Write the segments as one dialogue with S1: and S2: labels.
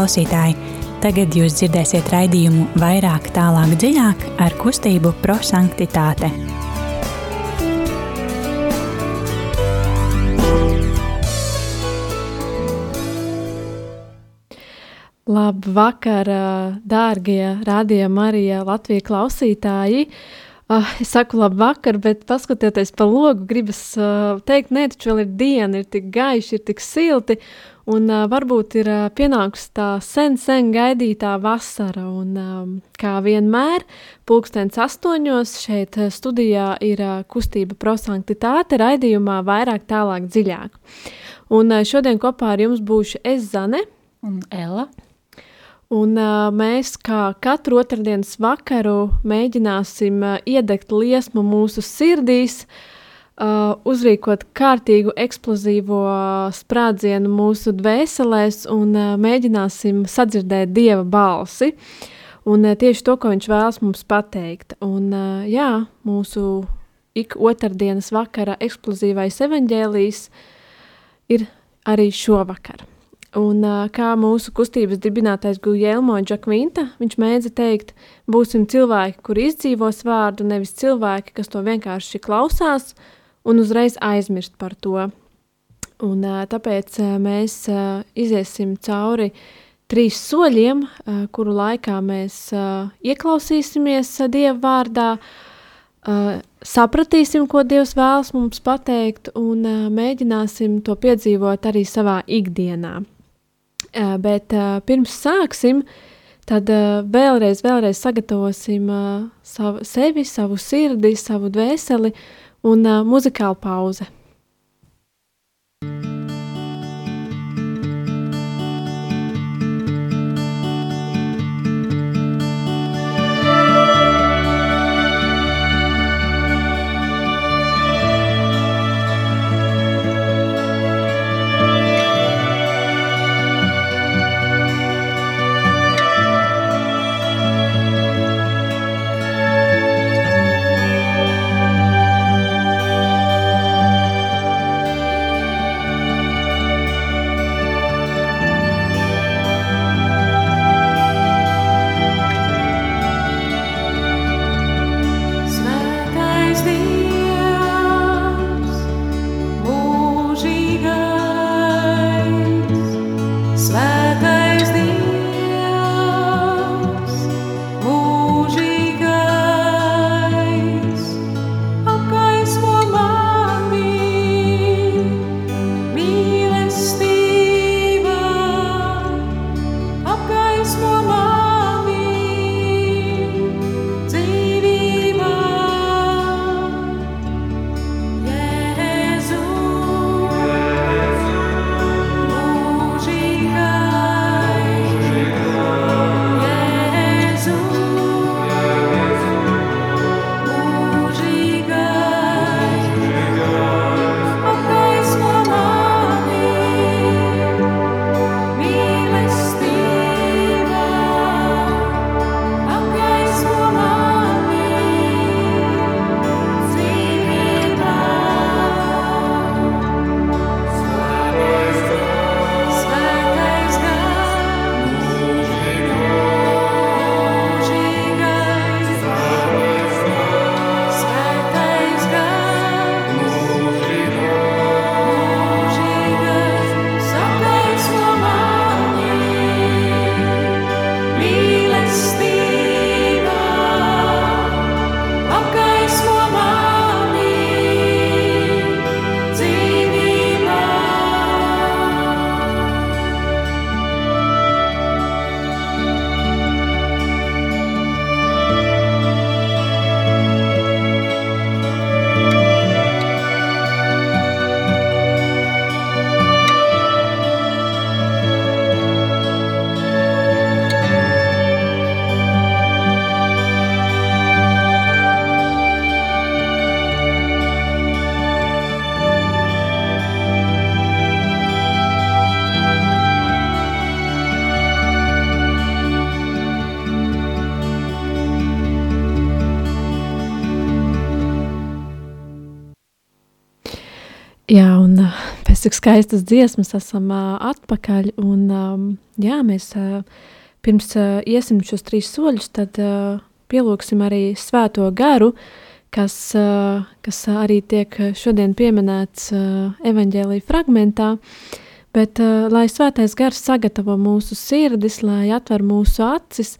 S1: klausītāji! Tagad jūs dzirdēsiet raidījumu vairāk, tālāk, dziļāk ar kustību prosanktitāte.
S2: Labvakar, dārgie radījuma arī Latvijas klausītāji! Uh, es saku, labi, vakar, bet paskatieties pa logu, gribas uh, teikt, nē, taču vēl ir diena, ir tik gaiši, ir tik silti, un uh, varbūt ir uh, pienākusi tā sen, sen gaidītā vasara, un um, kā vienmēr, pulkstens astoņos šeit studijā ir uh, kustība prosanktitāte raidījumā vairāk, tālāk, dziļāk. Un uh, šodien kopā ar jums būšu es Zane
S3: un Ella.
S2: Un uh, mēs kā katru otrdienas vakaru mēģināsim uh, iedegt liesmu mūsu sirdīs, uh, uzrīkot kārtīgu eksplozīvo sprādzienu mūsu dvēselēs un uh, mēģināsim sadzirdēt Dieva balsi. Un uh, tieši to, ko viņš vēlas mums pateikt. Un uh, jā, mūsu ik otrdienas vakara eksplozīvais evaņģēlijs ir arī šovakar. Un, kā mūsu kustības dibinātais Guillermo Džakvinta, viņš mēdza teikt, būsim cilvēki, kuri izdzīvos vārdu, nevis cilvēki, kas to vienkārši klausās un uzreiz aizmirst par to. Un, tāpēc mēs iziesim cauri trīs soļiem, kuru laikā mēs ieklausīsimies Dieva vārdā, sapratīsim, ko Dievs vēlas mums pateikt, un mēģināsim to piedzīvot arī savā ikdienā. Bet pirms sāksim, tad vēlreiz, vēlreiz sagatavosim savu, sevi, savu sirdi, savu dvēseli un Jā, un eh, pēc cik skaistas dziesmas esam uh, atpakaļ. Un, um, jā, mēs uh, pirms uh, iesim šos trīs soļus, tad uh, pielūksim arī svēto garu, kas, uh, kas arī tiek šodien pieminēts uh, evaņģēlīja fragmentā. Bet uh, lai svētais gars sagatavo mūsu sirdis, lai atver mūsu acis,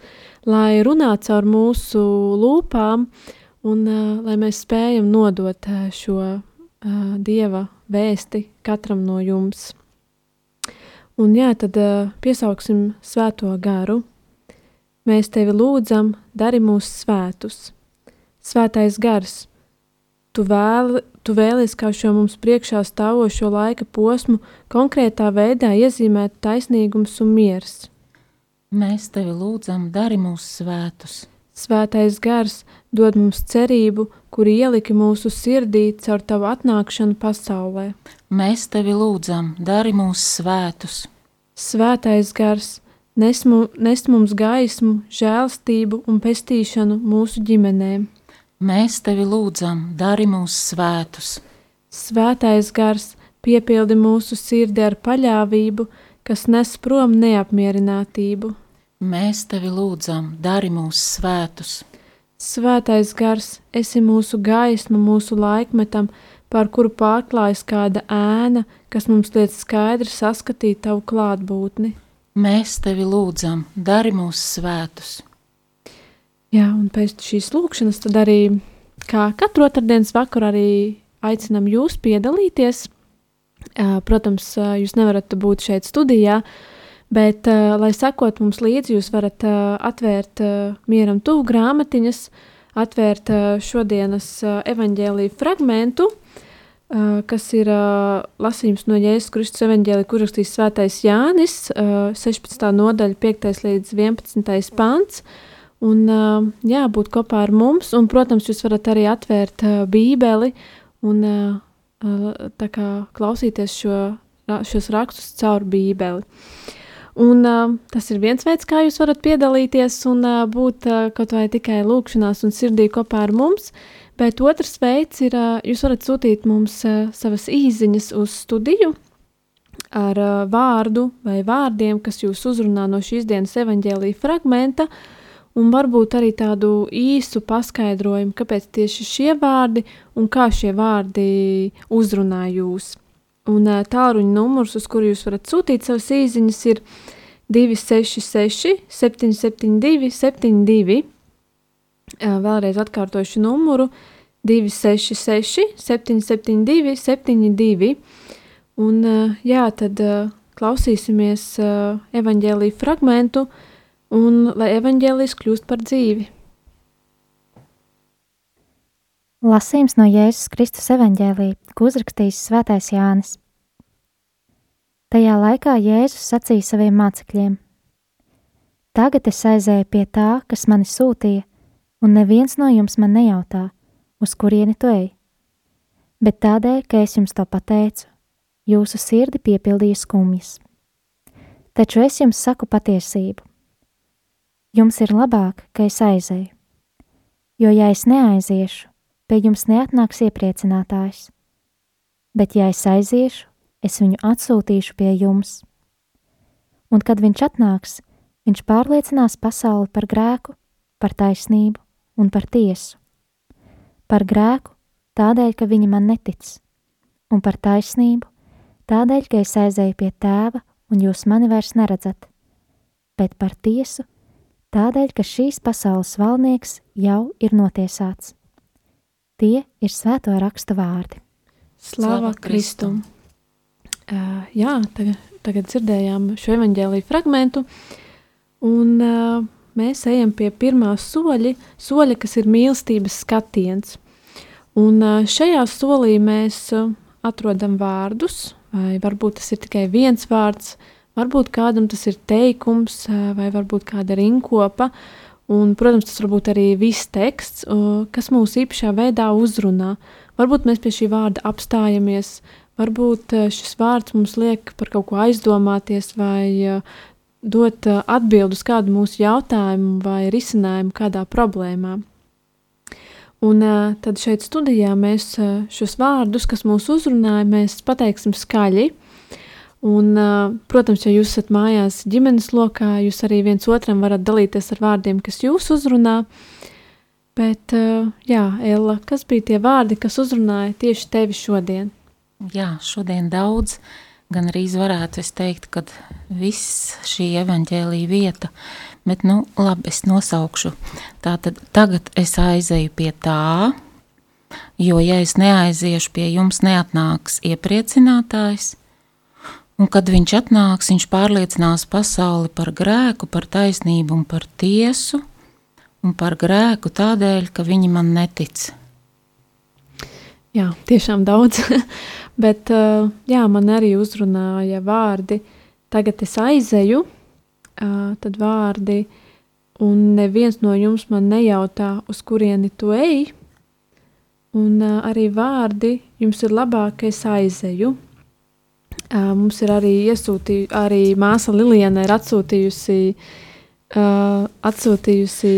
S2: lai runā caur mūsu lūpām un uh, lai mēs spējam nodot uh, šo uh, dieva vēsti katram no jums. Un jā, tad uh, piesauksim svēto garu. Mēs tevi lūdzam, dari mūs svētus. Svētais gars, tu, vēl, tu vēlies kā šo mums priekšā stāvošo laika posmu konkrētā veidā iezīmēt taisnīgums un miers.
S3: Mēs tevi lūdzam, dari mūs svētus.
S2: Svētais gars dod mums cerību, kur ieliki mūsu sirdī caur tavu atnākšanu pasaulē.
S3: Mēs tevi lūdzam, dari mūs svētus.
S2: Svētais gars nes, mu, nes mums gaismu, žēlstību un pestīšanu mūsu ģimenēm.
S3: Mēs tevi lūdzam, dari mūs svētus.
S2: Svētais gars piepildi mūsu sirdi ar paļāvību, kas nes prom neapmierinātību.
S3: Mēs tevi lūdzam, dari mūs svētus.
S2: Svētais gars, esi mūsu gaisma, mūsu laikmetam, pār kuru pārklājas kāda ēna, kas mums liek skaidri saskatīt tavu klātbūtni.
S3: Mēs tevi lūdzam, dari mūs svētus.
S2: Jā, un pēc šīs lūkšanas tad arī, kā katru otrdienas vakaru, arī aicinam jūs piedalīties. Protams, jūs nevarat būt šeit studijā, Bet, uh, lai sekot mums līdzi, jūs varat uh, atvērt uh, mieram tuvu grāmatiņas, atvērt uh, šodienas uh, evaņģēlīju fragmentu, uh, kas ir uh, lasījums no Jēzus Kristus evaņģēlī, kur rakstīs svētais Jānis, uh, 16. nodaļa, 5. līdz 11. pants. Un, uh, jā, būt kopā ar mums, un, protams, jūs varat arī atvērt uh, bībeli un uh, uh, kā klausīties šo, šos rakstus caur bībeli. Uh, Un, uh, tas ir viens veids, kā jūs varat piedalīties un uh, būt uh, kaut vai tikai lūkšanās un sirdī kopā ar mums. Bet otrs veids ir, uh, jūs varat sūtīt mums uh, savas īsiņas uz studiju ar uh, vārdu vai vārdiem, kas jūs uzrunā no šīs dienas evaņģēlīja fragmenta, un varbūt arī tādu īsu paskaidrojumu, kāpēc tieši šie vārdi un kā šie vārdi uzrunā jūs. Un tālruņa numurs, uz kuru jūs varat sūtīt savas īsiņas, ir 266, 772, 72. Vēlreiz atkārtošu numuru 266, 772, 72. Un, jā, tad klausīsimies evaņģēlīju fragmentu, un lai evaņģēlījis kļūst par dzīvi.
S4: Lasījums no Jēzus Kristus evaņģēlī, ko uzrakstījis Svētais Jānis. Tajā laikā Jēzus sacīja saviem mācekļiem: Tagad es aizēju pie tā, kas mani sūtīja, un neviens no jums man nejautā, uz kurieni tu ej. Bet tādēļ, ka es jums to pateicu, jūsu sirdi piepildīja skumjas. Taču es jums saku patiesību. Jums ir labāk, ka es aizēju, jo ja es neaiziešu, pie jums neatnāks iepriecinātājs, bet ja es aiziešu, es viņu atsūtīšu pie jums. Un kad viņš atnāks, viņš pārliecinās pasauli par grēku, par taisnību un par tiesu. Par grēku tādēļ, ka viņi man netic, un par taisnību tādēļ, ka es aizēju pie tēva un jūs mani vairs neredzat, bet par tiesu tādēļ, ka šīs pasaules valnieks jau ir notiesāts. Tie ir svēto rakstu vārdi.
S2: Slava Kristum! Uh, jā, tagad, tagad dzirdējām šo evanģēlīju fragment, un uh, mēs ejam pie pirmā soļa, soļa, kas ir mīlestības skatiens. Un uh, šajā solī mēs uh, atrodam vārdus, vai varbūt tas ir tikai viens vārds, varbūt kādam tas ir teikums, uh, vai varbūt kāda rinkopa. Un, protams, tas var būt arī viss teksts, uh, kas mūs īpašā veidā uzrunā. Varbūt mēs pie šī vārda apstājamies, Varbūt eh, šis vārds mums liek par kaut ko aizdomāties vai eh, dot atbildi uz kādu mūsu jautājumu vai risinājumu kādā problēmā. Un uh, tad šeit studijā mēs uh, šos vārdus, kas mūs uzrunāja, mēs pateiksim skaļi. Un, protams, ja jūs esat mājās ģimenes lokā, jūs arī viens otram varat dalīties ar vārdiem, kas jūs uzrunā. Bet, jā, Ella, kas bija tie vārdi, kas uzrunāja tieši tevi šodien?
S3: Jā, šodien daudz, gan arī varētu teikt, ka viss šī evaņģēlīja vieta Bet, nu, labi, es nosaukšu. Tātad tagad es aizeju pie tā, jo, ja es neaiziešu pie jums, neatnāks iepriecinātājs, un kad viņš atnāks, viņš pārliecinās pasauli par grēku, par taisnību un par tiesu, un par grēku tādēļ, ka viņi man netic.
S2: Jā, tiešām daudz, bet jā, man arī uzrunāja vārdi, tagad es aizeju, tad vārdi, un neviens no jums man nejautā, uz kurieni tu ej, un arī vārdi jums ir labāk, ka es aizeju. Mums ir arī iesūtījusi, arī māsa Liliana ir atsūtījusi, atsūtījusi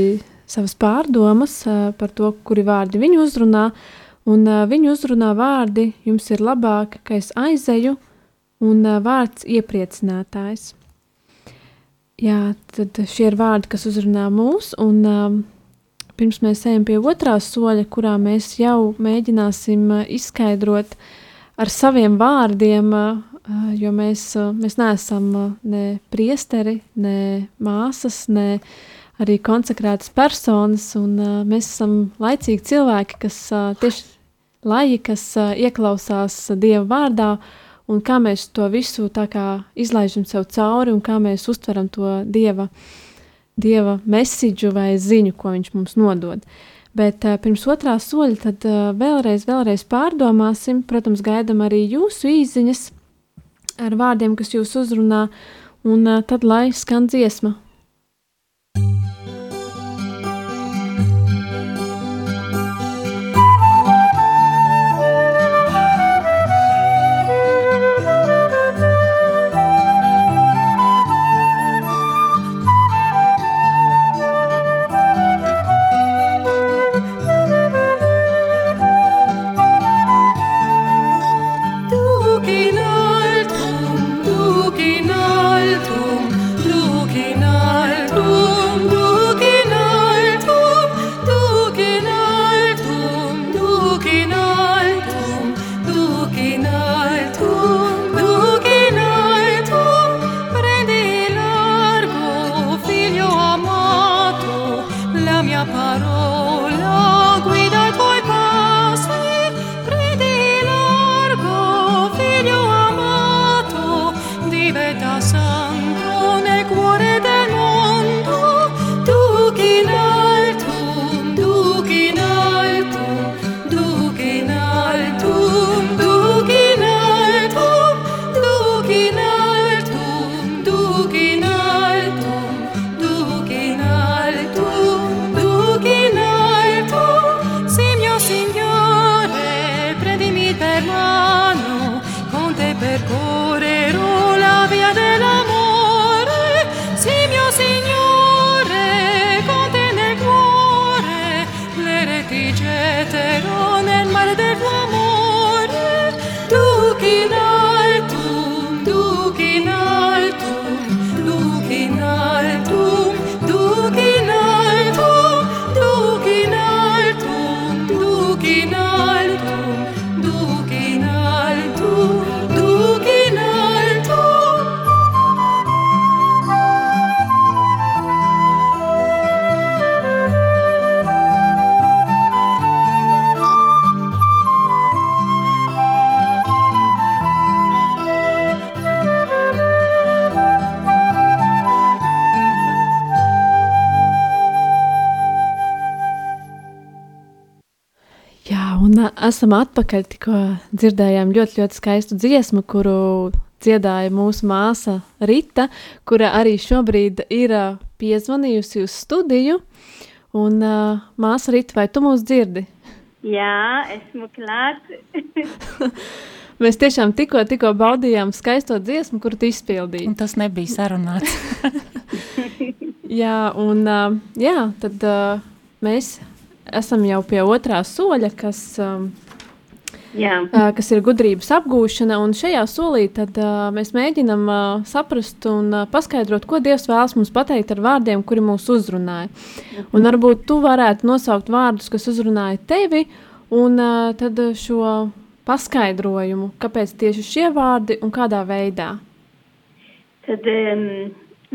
S2: savas pārdomas par to, kuri vārdi viņu uzrunā, un viņu uzrunā vārdi jums ir labāk, ka es aizeju, un vārds iepriecinātājs. Jā, tad šie ir vārdi, kas uzrunā mūs, un um, pirms mēs ejam pie otrā soļa, kurā mēs jau mēģināsim uh, izskaidrot ar saviem vārdiem, uh, jo mēs, uh, mēs neesam uh, ne priesteri, ne māsas, ne arī konsekrētas personas, un uh, mēs esam laicīgi cilvēki, kas uh, tieši laji, kas uh, ieklausās Dieva vārdā, uh, un kā mēs to visu izlaižam sev cauri un kā mēs uztveram to dieva, dieva mesidžu vai ziņu, ko viņš mums nodod. Bet uh, pirms otrā soļa, tad uh, vēlreiz, vēlreiz pārdomāsim. Protams, gaidām arī jūsu īsiņas ar vārdiem, kas jūs uzrunā, un uh, tad lai skan dziesma You know. Esam atpakaļ. Tikko dzirdējām ļoti, ļoti skaistu dziesmu, kuru dziedāja mūsu māsa Rita, kura arī šobrīd ir piezvanījusi uz studiju. Un, uh, māsa Rita, vai tu mūs dzirdi?
S5: Jā, esmu klāt.
S2: Mēs tiešām tikko, tikko baudījām skaisto dziesmu, kuru tu izpildīji.
S3: Un tas nebija sarunāts.
S2: jā, un uh, jā, tad uh, mēs esam jau pie otrā soļa, kas um,
S5: Jā.
S2: kas ir gudrības apgūšana. Un šajā solī tad, uh, mēs mēģinām uh, saprast un uh, paskaidrot, ko Dievs vēlas mums pateikt ar vārdiem, kuri mūs uzrunāja. Mhm. Un varbūt tu varētu nosaukt vārdus, kas uzrunāja tevi, un uh, tad šo paskaidrojumu, kāpēc tieši šie vārdi un kādā veidā.
S5: Tad um,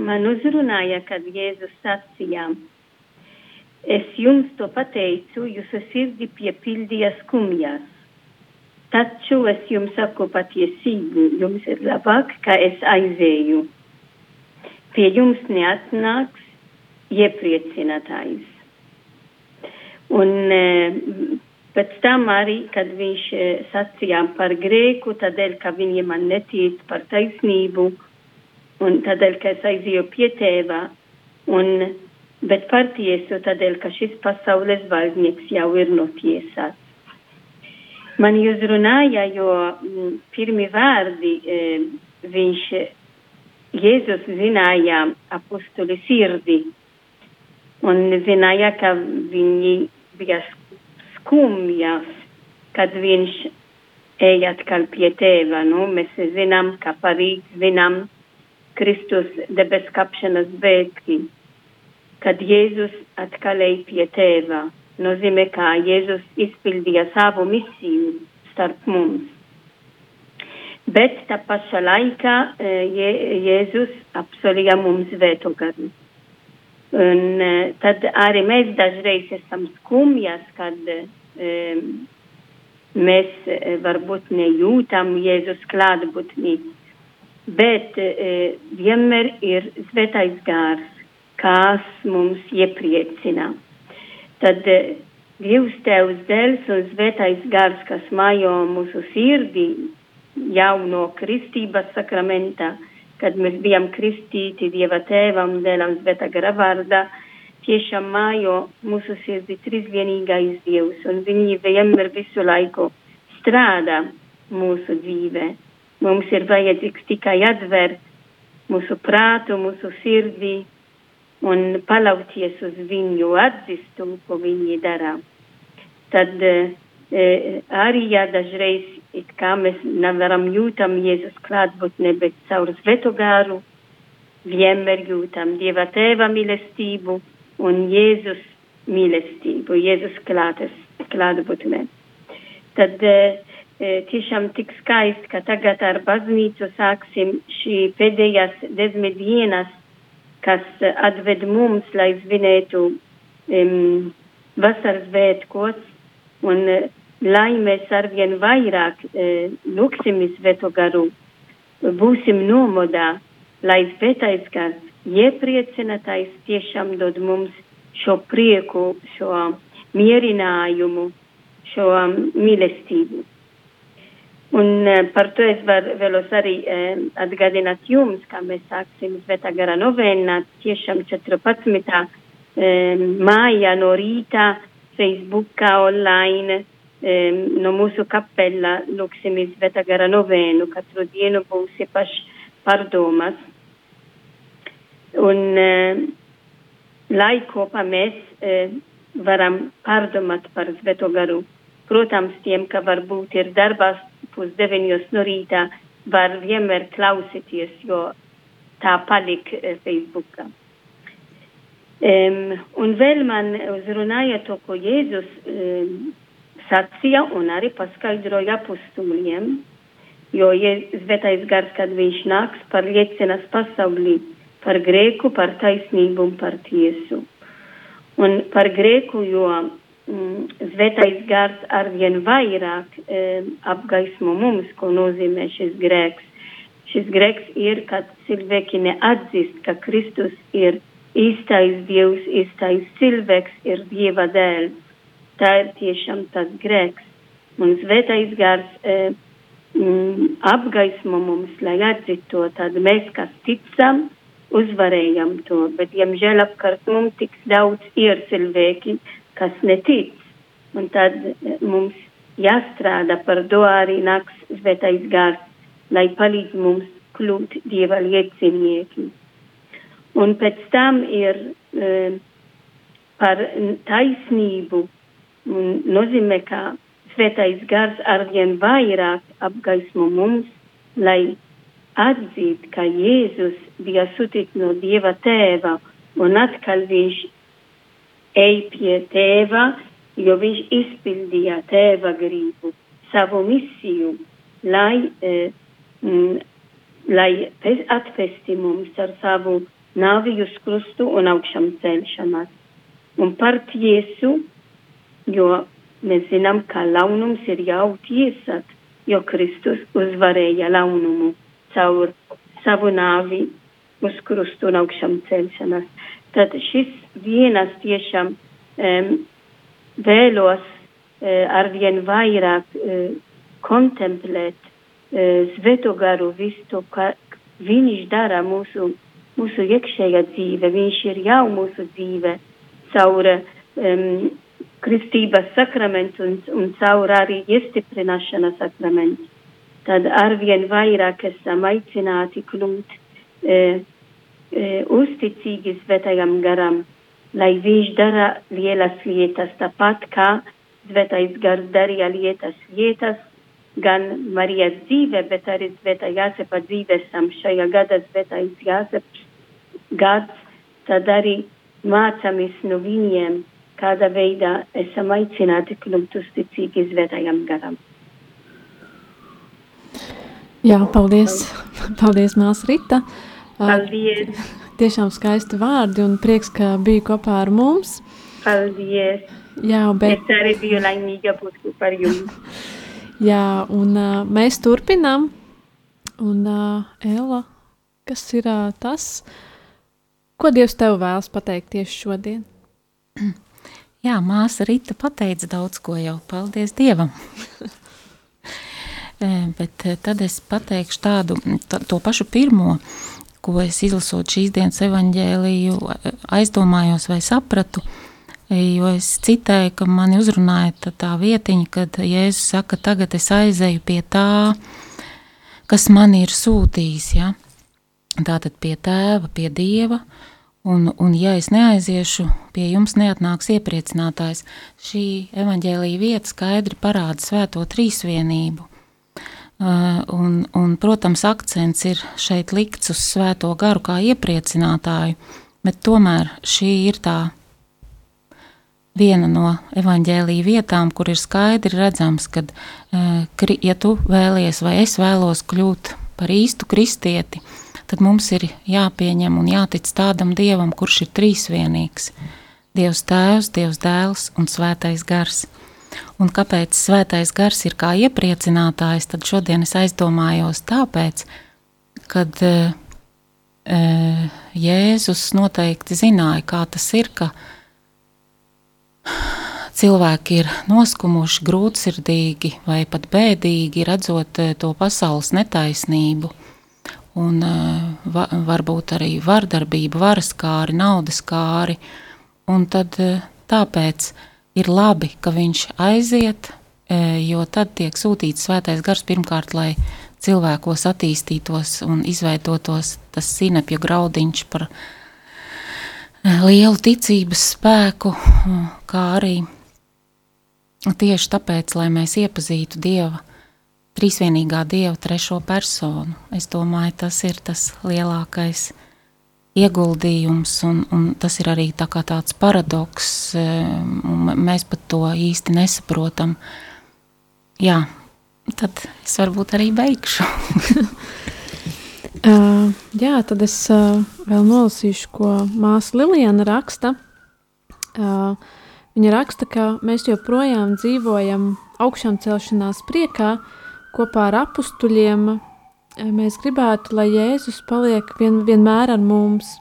S5: man uzrunāja, kad Jēzus sacīja, es jums to pateicu, jūsu sirdi piepildīja skumjas Taču es jums saku patiesību, jums ir labāk, ka es aizēju. Pie jums neatnāks iepriecinātājs. Un e, pēc tam arī, kad viņš e, sacīja par grēku, tādēļ, ka viņi man netic par taisnību, un tādēļ, ka es aizēju pie tēva, un, bet par tiesu, tādēļ, ka šis pasaules valdnieks jau ir notiesāts. Man uzrunāja, jo mm, pirmi vārdi e, viņš Jēzus zināja apostuli sirdi un zināja, ka viņi bija skumjas, kad viņš eja atkal pie tēva. Nu, mēs zinām, ka parīt zinām Kristus debes kapšanas bēdki, kad Jēzus atkal ej pie tēva nozīmē, ka Jēzus izpildīja savu misiju starp mums. Bet tā pašā laikā Je, Jēzus apsolīja mums vētogaru. Un tad arī mēs dažreiz esam skumjas, kad um, mēs varbūt nejūtam Jēzus klātbūtni, bet uh, vienmēr ir svētais gārs, kas mums iepriecina tad eh, Dievs Tevs dēls un svētais gars, kas mājo mūsu sirdī jau no kristības sakramenta, kad mēs bijām kristīti Dieva tēvam, dēlam svētā gara vārdā, tiešām mājo mūsu sirdī trīsvienīgais Dievs, un viņi vienmēr visu laiku strādā mūsu dzīvē. Mums ir vajadzīgs tikai atvērt mūsu prātu, mūsu sirdī, un paļauties uz viņu atzistumu, ko viņi dara. Tad e, arī, ja dažreiz it kā mēs nevaram jūtam Jēzus klātbūtne, bet caur svetu gāru vienmēr jūtam Dieva tēva mīlestību un Jēzus mīlestību, Jēzus klātes, klātbūtne. Tad e, tiešām tik skaisti, ka tagad ar baznīcu sāksim šī pēdējās desmit dienas kas atved mums, lai svinētu um, vasaras svētkos, un uh, lai mēs arvien vairāk uh, lūksim svēto garu, būsim nomodā, lai svētais gars, iepriecinātais tiešām dod mums šo prieku, šo mierinājumu, šo um, mīlestību. Un uh, par to es var, vēlos arī uh, atgādināt jums, ka mēs sāksim Svētā gara novēnā tiešām 14. Um, māja no rīta Facebookā online um, no mūsu kapela lūksim Svētā gara novēnu. Katru dienu būs īpaši pārdomas. Un uh, lai kopā mēs uh, varam pārdomāt par Svēto garu. Protams, tiem, ka varbūt ir darbās pusdeviņos no rīta, var vienmēr klausīties, jo tā palika eh, Facebookā. Um, un vēl man uzrunāja to, ko Jēzus um, sacīja un arī paskaidroja apustuliem, jo Svētais gars, kad viņš nāks, pārliecinās pasaulī par grēku, par taisnību un par tiesu. Un par grēku, jo mm, svētais gars arvien vairāk um, apgaismo mums, ko nozīmē šis grēks. Šis grēks ir, kad cilvēki neatzīst, ka Kristus ir īstais Dievs, īstais cilvēks, ir Dieva dēls. Tā ir tiešām tas grēks. Un svētais gars um, mm, apgaismo mums, lai atzītu to, tad mēs, kas ticam, uzvarējam to, bet, diemžēl, apkārt mums tik daudz ir cilvēki, kas netic. Un tad eh, mums jāstrādā par to arī nāks svētais gars, lai palīdz mums kļūt dieva liecinieki. Un pēc tam ir e, par taisnību Un nozīmē, ka svētais gars arvien vairāk apgaismo mums, lai atzīt, ka Jēzus bija sūtīts no Dieva tēva un atkal viņš ej pie tēva, jo viņš izpildīja tēva gribu, savu misiju, lai, eh, mm, lai atvesti mums ar savu nāvi uz krustu un augšām celšanās. Un par tiesu, jo mēs zinām, ka launums ir jau tiesāt, jo Kristus uzvarēja launumu caur savu nāvi uz krustu un augšām celšanās. Tad šis vienas tiešām um, vēlos uh, arvien vairāk uh, kontemplēt uh, sveto garu visu, ka viņš dara mūsu, mūsu iekšējā dzīve, viņš ir jau mūsu dzīve caur um, kristības sakramentu un, un caur arī iestiprināšanas sakramentu. Tad arvien vairāk esam aicināti kļūt e, e, uzticīgi svētajam garam, lai viņš dara lielas lietas, tāpat kā svētais gars darīja lietas, lietas gan Marijas dzīve, bet arī svētā Jāsepa dzīvesam šajā gadā svētais Jāseps gads, tad arī mācāmies no viņiem, kādā veidā esam aicināti kļūt uzticīgi svētajam garam.
S2: Jā, paldies, paldies māsa Rita.
S5: Paldies.
S2: Tiešām skaisti vārdi un prieks, ka bija kopā ar mums.
S5: Paldies.
S2: Jā, bet...
S5: Es arī biju laimīga būt kopā ar jums.
S2: Jā, un uh, mēs turpinām. Un uh, Ella, kas ir uh, tas, ko Dievs tev vēlas pateikt tieši šodien?
S3: Jā, māsa Rita pateica daudz ko jau. Paldies Dievam! Bet tad es pateikšu tādu, tā, to pašu pirmo, ko es izlasot šīs dienas evaņģēliju, aizdomājos vai sapratu, jo es citēju, ka mani uzrunāja tā, tā vietiņa, kad Jēzus saka, tagad es aizeju pie tā, kas man ir sūtījis, ja? tātad pie tēva, pie dieva, Un, un ja es neaiziešu, pie jums neatnāks iepriecinātājs. Šī evaņģēlīja vieta skaidri parāda svēto trīsvienību. Uh, un, un, protams, akcents ir šeit likts uz svēto garu kā iepriecinātāju, bet tomēr šī ir tā viena no evaņģēlīja vietām, kur ir skaidri redzams, ka, ja tu vēlies vai es vēlos kļūt par īstu kristieti, tad mums ir jāpieņem un jātic tādam Dievam, kurš ir trīsvienīgs - Dievs Tēvs, Dievs Dēls un Svētais Gars. Un kāpēc Svētais Gars ir kā iepriecinātājs, tad šodien es aizdomājos tāpēc, kad e, e, Jēzus noteikti zināja, kā tas ir, ka cilvēki ir noskumuši, grūtsirdīgi vai pat bēdīgi, redzot e, to pasaules netaisnību un uh, va, varbūt arī vardarbība, varas kāri, naudas kāri. Un tad tāpēc ir labi, ka viņš aiziet, uh, jo tad tiek sūtīts svētais gars pirmkārt, lai cilvēkos attīstītos un izveidotos tas sinepju graudiņš par lielu ticības spēku, kā arī tieši tāpēc, lai mēs iepazītu Dieva trīsvienīgā dieva trešo personu. Es domāju, tas ir tas lielākais ieguldījums, un, un tas ir arī tā tāds paradoks, un mēs pat to īsti nesaprotam. Jā, tad es varbūt arī beigšu.
S2: uh, jā, tad es uh, vēl nolasīšu, ko māsa Lilijana raksta. Uh, viņa raksta, ka mēs joprojām dzīvojam augšām celšanās priekā, kopā ar apstuļiem mēs gribētu, lai Jēzus paliek vien, vienmēr ar mums,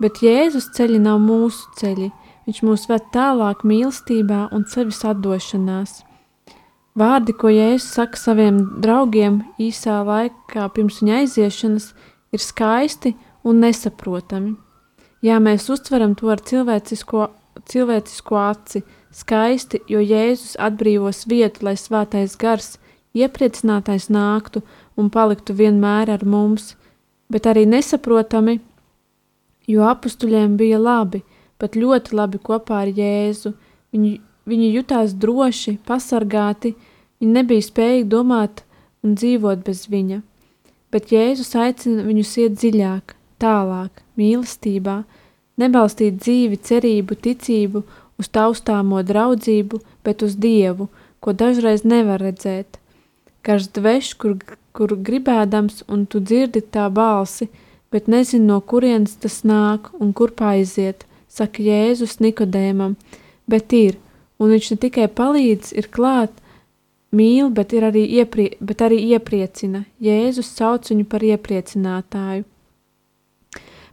S2: bet Jēzus ceļi nav mūsu ceļi. Viņš mūs ved tālāk mīlestībā un sevis atdošanās. Vārdi, ko Jēzus saka saviem draugiem īsā laikā pirms viņa aiziešanas, ir skaisti un nesaprotami. Jā, mēs uztveram to ar cilvēcisko, cilvēcisko aci, skaisti, jo Jēzus atbrīvos vietu, lai svētais gars iepriecinātais nāktu un paliktu vienmēr ar mums, bet arī nesaprotami, jo apstuļiem bija labi, pat ļoti labi kopā ar Jēzu. Viņi, viņi jutās droši, pasargāti, viņi nebija spējīgi domāt un dzīvot bez viņa. Bet Jēzus aicina viņus iet dziļāk, tālāk, mīlestībā, nebalstīt dzīvi, cerību, ticību uz taustāmo draudzību, bet uz Dievu, ko dažreiz nevar redzēt. Karš dveš, kur, kur gribēdams, un tu dzirdi tā balsi, bet nezini, no kurienes tas nāk un kur aiziet, saka Jēzus Nikodēmam, bet ir, un viņš ne tikai palīdz, ir klāt, mīl, bet, ir arī, ieprie, bet arī iepriecina. Jēzus sauc viņu par iepriecinātāju.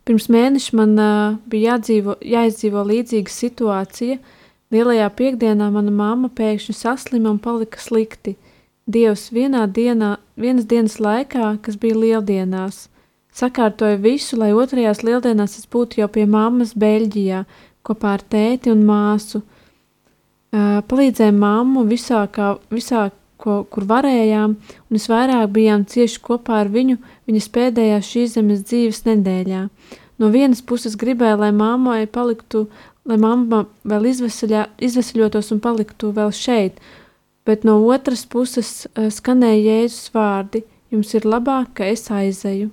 S2: Pirms mēneša man uh, bija jādzīvo, jāizdzīvo līdzīga situācija. Lielajā piekdienā mana mamma pēkšņi saslima un palika slikti. Dievs vienā dienā, vienas dienas laikā, kas bija lieldienās, sakārtoja visu, lai otrajās lieldienās es būtu jau pie mammas Beļģijā, kopā ar tēti un māsu. Uh, palīdzēja mammu visā, kā, visā ko, kur varējām, un visvairāk bijām cieši kopā ar viņu viņas pēdējā šīs zemes dzīves nedēļā. No vienas puses gribēja, lai mammai paliktu, lai mamma vēl izvesaļotos un paliktu vēl šeit, bet no otras puses uh, skanēja Jēzus vārdi: Jums ir labāk, ka es aizeju.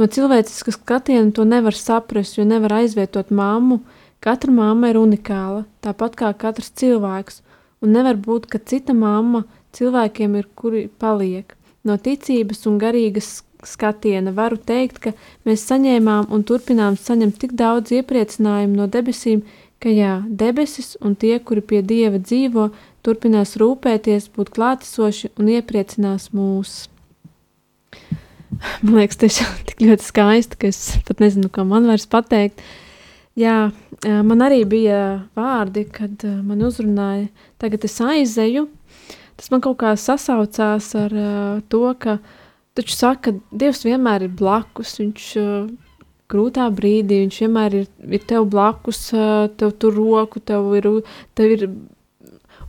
S2: No cilvēciskas skatiena to nevar saprast, jo nevar aizvietot mammu. Katra mamma ir unikāla, tāpat kā katrs cilvēks, un nevar būt, ka cita mamma cilvēkiem ir, kuri paliek. No ticības un garīgas skatiena varu teikt, ka mēs saņēmām un turpinām saņemt tik daudz iepriecinājumu no debesīm, ka jā, debesis un tie, kuri pie Dieva dzīvo, turpinās rūpēties, būt klātesoši un iepriecinās mūs. Man liekas, ir tik ļoti skaisti, ka es pat nezinu, kā man vairs pateikt. Jā, man arī bija vārdi, kad man uzrunāja, tagad es aizeju. Tas man kaut kā sasaucās ar to, ka taču saka, ka Dievs vienmēr ir blakus. Viņš grūtā brīdī, viņš vienmēr ir, ir tev blakus, tev tur roku, tev ir, tev ir.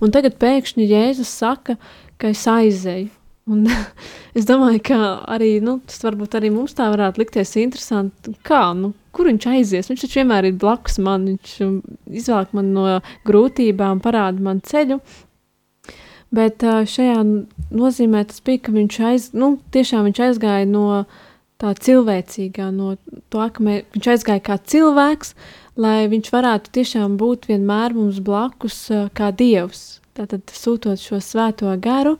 S2: Un tagad pēkšņi Jēzus saka, ka es aizeju. Un es domāju, ka arī nu, tas varbūt arī mums tā varētu likties interesanti. Kā, nu, kur viņš aizies? Viņš taču vienmēr ir blakus man, viņš um, izvelk man no grūtībām, parāda man ceļu. Bet uh, šajā nozīmē tas bija, ka viņš, aiz, nu, viņš aizgāja no tā cilvēcīgā, no tā, ka mē, viņš aizgāja kā cilvēks, lai viņš varētu tiešām būt vienmēr mums blakus uh, kā dievs. Tātad sūtot šo svēto garu.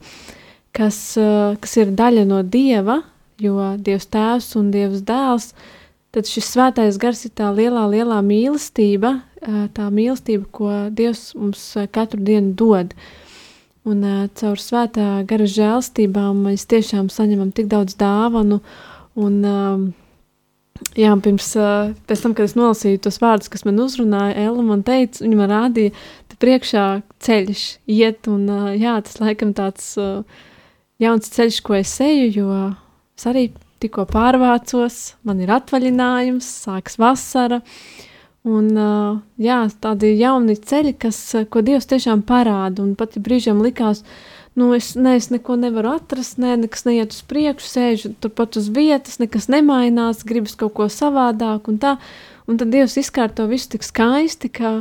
S2: Kas, eh, kas ir daļa no Dieva, jo Dievs Tēvs un Dievs Dēls, tad šis svētais gars ir tā lielā, lielā mīlestība, eh, tā mīlestība, ko Dievs mums eh, katru dienu dod. Un caur svētā gara žēlstībām mēs tiešām saņemam tik daudz dāvanu, un jā, pirms, tam, kad es nolasīju tos vārdus, kas man uzrunāja, Ella man teica, viņa man rādīja, te priekšā ceļš iet, un jā, tas laikam tāds jauns ceļš, ko es eju, jo es arī tikko pārvācos, man ir atvaļinājums, sāks vasara. Un, jā, tādi jauni ceļi, kas, ko Dievs tiešām parāda. Un pat brīžiem likās, nu, es, ne, es neko nevaru atrast, ne, nekas neiet uz priekšu, sēžu turpat uz vietas, nekas nemainās, gribas kaut ko savādāk un tā. Un tad Dievs izkārto visu tik skaisti, ka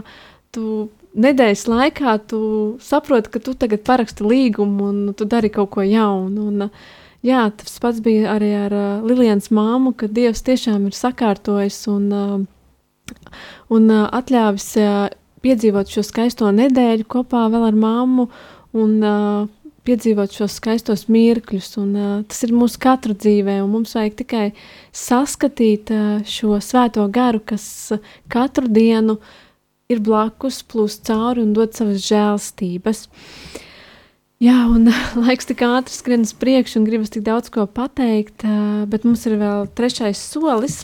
S2: tu nedēļas laikā tu saproti, ka tu tagad paraksti līgumu un tu dari kaut ko jaunu. Un, jā, tas pats bija arī ar uh, Lilijas māmu, ka Dievs tiešām ir sakārtojis un, uh, un uh, atļāvis uh, piedzīvot šo skaisto nedēļu kopā ar māmu un uh, piedzīvot šos skaistos mirkļus. Un, uh, tas ir mūsu katru dzīvē, un mums vajag tikai saskatīt uh, šo svēto garu, kas uh, katru dienu uh, ir blakus, plūst cauri un dod savas žēlstības. Jā, un laiks tik ātri skrien uz priekšu, un gribas tik daudz ko pateikt, bet mums ir vēl trešais solis,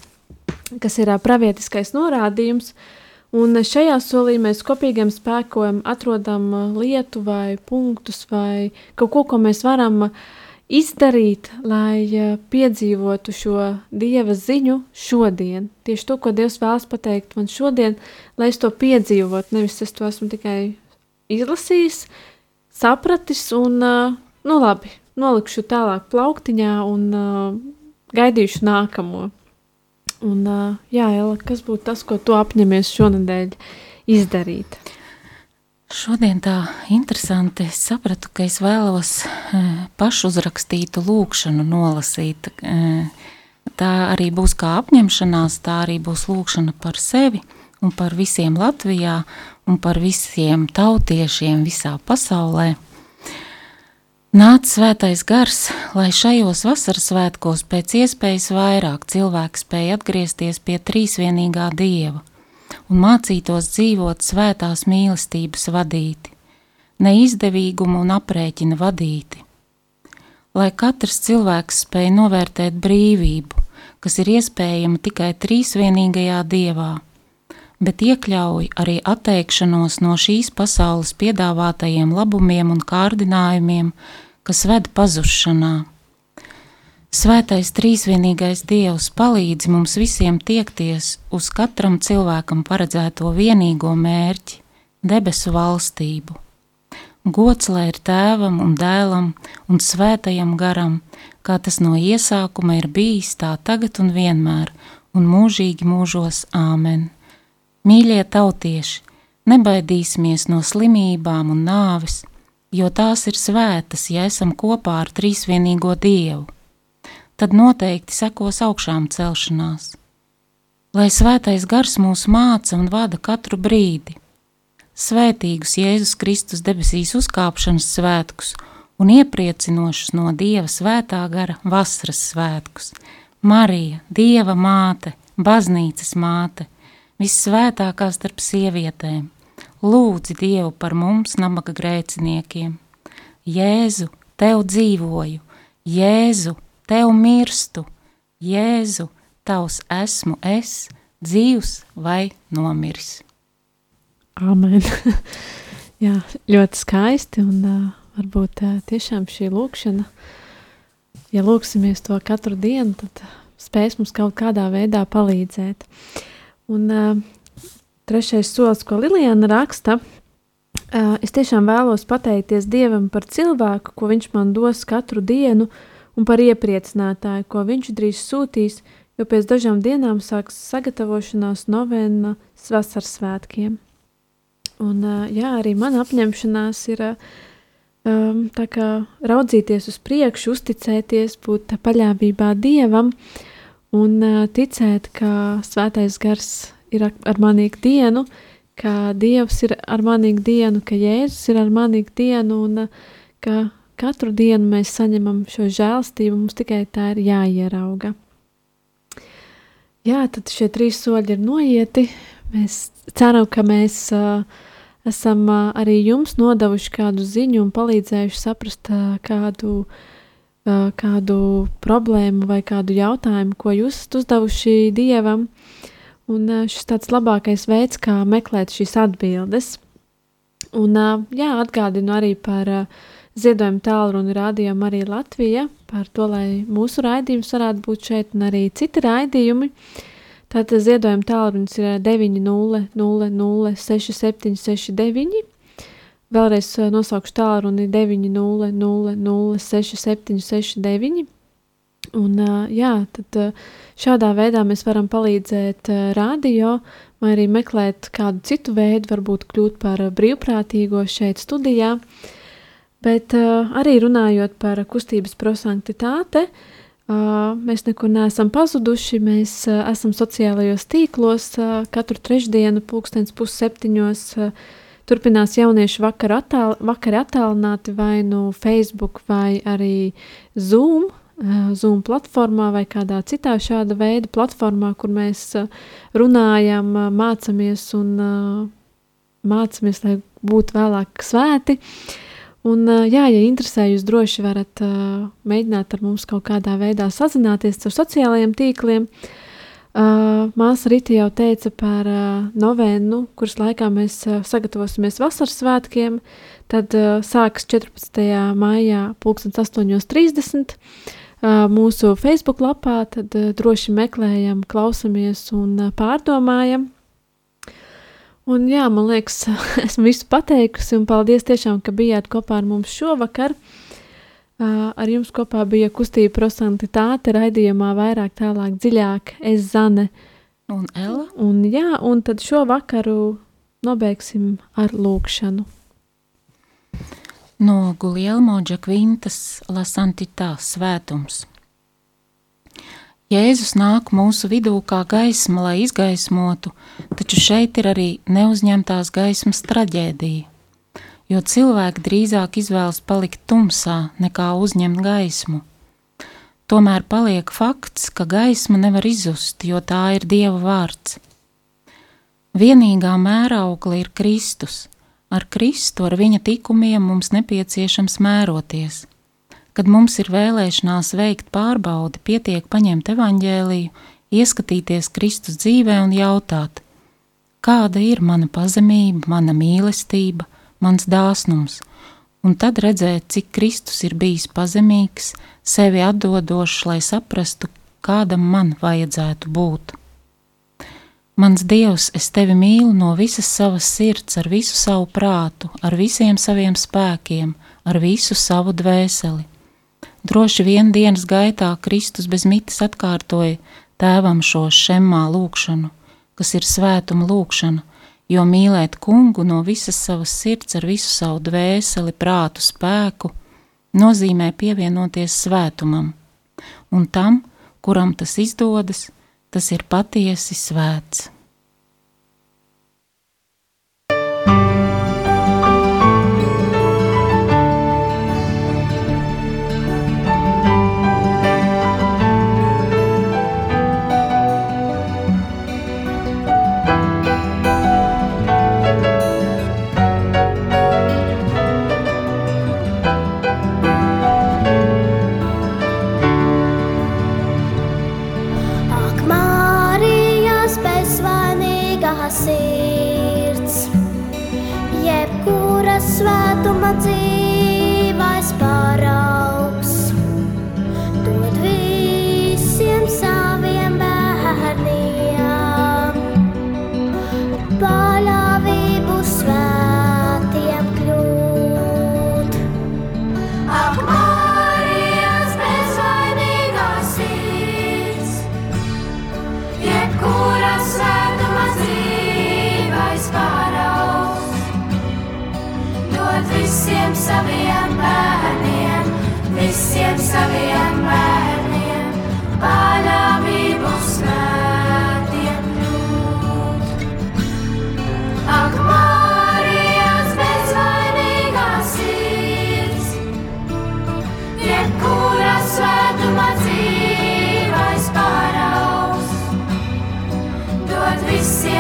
S2: kas ir pravietiskais norādījums. Un šajā solī mēs kopīgiem spēkiem atrodam lietu vai punktus vai kaut ko, ko mēs varam uh, izdarīt, lai piedzīvotu šo dieva ziņu šodien. Tieši to, ko Dievs vēlas pateikt man šodien, lai es to piedzīvotu. Nevis es to esmu tikai izlasījis, sapratis un, nu labi, nolikšu tālāk plauktiņā un gaidīšu nākamo. Un, jā, Ela, kas būtu tas, ko tu apņemies šonadēļ izdarīt?
S3: Šodien tā interesanti es sapratu, ka es vēlos pašu uzrakstītu lūkšanu nolasīt. Tā arī būs kā apņemšanās, tā arī būs lūkšana par sevi un par visiem Latvijā un par visiem tautiešiem visā pasaulē. Nāc svētais gars, lai šajos vasaras svētkos pēc iespējas vairāk cilvēku spēj atgriezties pie trīsvienīgā Dieva un mācītos dzīvot svētās mīlestības vadīti, neizdevīgumu un aprēķina vadīti. Lai katrs cilvēks spēj novērtēt brīvību, kas ir iespējama tikai trīsvienīgajā dievā, bet iekļauj arī atteikšanos no šīs pasaules piedāvātajiem labumiem un kārdinājumiem, kas ved pazušanā Svētais trīsvienīgais Dievs palīdz mums visiem tiekties uz katram cilvēkam paredzēto vienīgo mērķi - debesu valstību. Gods lai ir tēvam un dēlam un svētajam garam, kā tas no iesākuma ir bijis tā tagad un vienmēr, un mūžīgi mūžos āmen. Mīļie tautieši, nebaidīsimies no slimībām un nāves, jo tās ir svētas, ja esam kopā ar trīsvienīgo Dievu tad noteikti sekos augšām celšanās. Lai svētais gars mūs māca un vada katru brīdi. Svētīgus Jēzus Kristus debesīs uzkāpšanas svētkus un iepriecinošus no Dieva svētā gara vasaras svētkus. Marija, Dieva māte, baznīcas māte, vissvētākā starp sievietēm, lūdzi Dievu par mums, nabaga grēciniekiem. Jēzu, tev dzīvoju, Jēzu, tev mirstu, Jēzu, tavs esmu es, dzīvs vai nomiris.
S2: Amen. Jā, ļoti skaisti un uh, varbūt uh, tiešām šī lūkšana, ja lūksimies to katru dienu, tad spēs mums kaut kādā veidā palīdzēt. Un uh, trešais solis, ko Lilijana raksta, uh, es tiešām vēlos pateikties Dievam par cilvēku, ko viņš man dos katru dienu, uh, un par iepriecinātāju, ko viņš drīz sūtīs, jo pēc dažām dienām sāks sagatavošanās novēnas vasaras svētkiem. Un, jā, arī mana apņemšanās ir um, raudzīties uz priekšu, uzticēties, būt paļāvībā Dievam un ticēt, ka svētais gars ir ar, ar manīgu dienu, ka Dievs ir ar manīgu dienu, ka Jēzus ir ar manīgu dienu un ka katru dienu mēs saņemam šo žēlstību, mums tikai tā ir jāierauga. Jā, tad šie trīs soļi ir noieti. Mēs ceram, ka mēs uh, esam uh, arī jums nodevuši kādu ziņu un palīdzējuši saprast uh, kādu, uh, kādu problēmu vai kādu jautājumu, ko jūs esat uzdevuši Dievam. Un uh, šis tāds labākais veids, kā meklēt šīs atbildes. Un uh, jā, atgādinu arī par ziedojumu tālruni rādījām arī Latvija par to, lai mūsu raidījums varētu būt šeit un arī citi raidījumi. Tātad ziedojuma tālrunis ir 900-6769. Vēlreiz uh, nosaukšu tālruni 900-6769. Un, uh, jā, tad uh, šādā veidā mēs varam palīdzēt radio vai arī meklēt kādu citu veidu, varbūt kļūt par brīvprātīgo šeit studijā. Bet arī runājot par kustības prosanktitāte, mēs nekur neesam pazuduši. Mēs esam sociālajos tīklos katru trešdienu, pulkstenis pusseptiņos. Uh, turpinās jauniešu vakar attāl, vakari attālināti vai nu Facebook vai arī Zoom. Uh, Zoom platformā vai kādā citā šāda veida platformā, kur mēs uh, runājam, uh, mācāmies un mācāmies, lai būtu vēlāk svēti. Un, jā, ja interesē, jūs droši varat mēģināt ar mums kaut kādā veidā sazināties ar sociālajiem tīkliem. Uh, Māsa Rīta jau teica par uh, novēnu, kuras laikā mēs uh, sagatavosimies vasaras svētkiem. Tad uh, sāks 14. maijā, 8.30. Uh, mūsu Facebook lapā, tad uh, droši meklējam, klausamies un uh, pārdomājam. Un jā, man liekas, esmu visu pateikusi, un paldies tiešām, ka bijāt kopā ar mums šovakar. Uh, ar jums kopā bija kustība prosantitāte raidījumā vairāk, tālāk, dziļāk, es Zane
S3: un Ela.
S2: Un jā, un tad šo vakaru nobeigsim ar lūkšanu.
S3: no Gulielmo Džakvintas La Santitā svētums. Jēzus nāk mūsu vidū kā gaisma, lai izgaismotu, taču šeit ir arī neuzņemtās gaismas traģēdija, jo cilvēki drīzāk izvēlas palikt tumsā nekā uzņemt gaismu. Tomēr paliek fakts, ka gaisma nevar izzust, jo tā ir Dieva vārds. Vienīgā mēraukla ir Kristus – Ar Kristu, ar viņa likumiem mums nepieciešams mēroties. Kad mums ir vēlēšanās veikt pārbaudi, pietiek paņemt evaņģēliju, ieskatīties Kristus dzīvē un jautāt, kāda ir mana pazemība, mana mīlestība, mans dāsnums, un tad redzēt, cik Kristus ir bijis pazemīgs, sevi atdodošs, lai saprastu, kādam man vajadzētu būt. Mans Dievs, es tevi mīlu no visas savas sirds, ar visu savu prātu, ar visiem saviem spēkiem, ar visu savu dvēseli. Droši vien dienas gaitā Kristus bez mitas atkārtoja tēvam šo šemmā lūkšanu, kas ir svētuma lūkšana, jo mīlēt kungu no visas savas sirds, ar visu savu dvēseli, prātu, spēku, nozīmē pievienoties svētumam, un tam, kuram tas izdodas, tas ir patiesi svēts.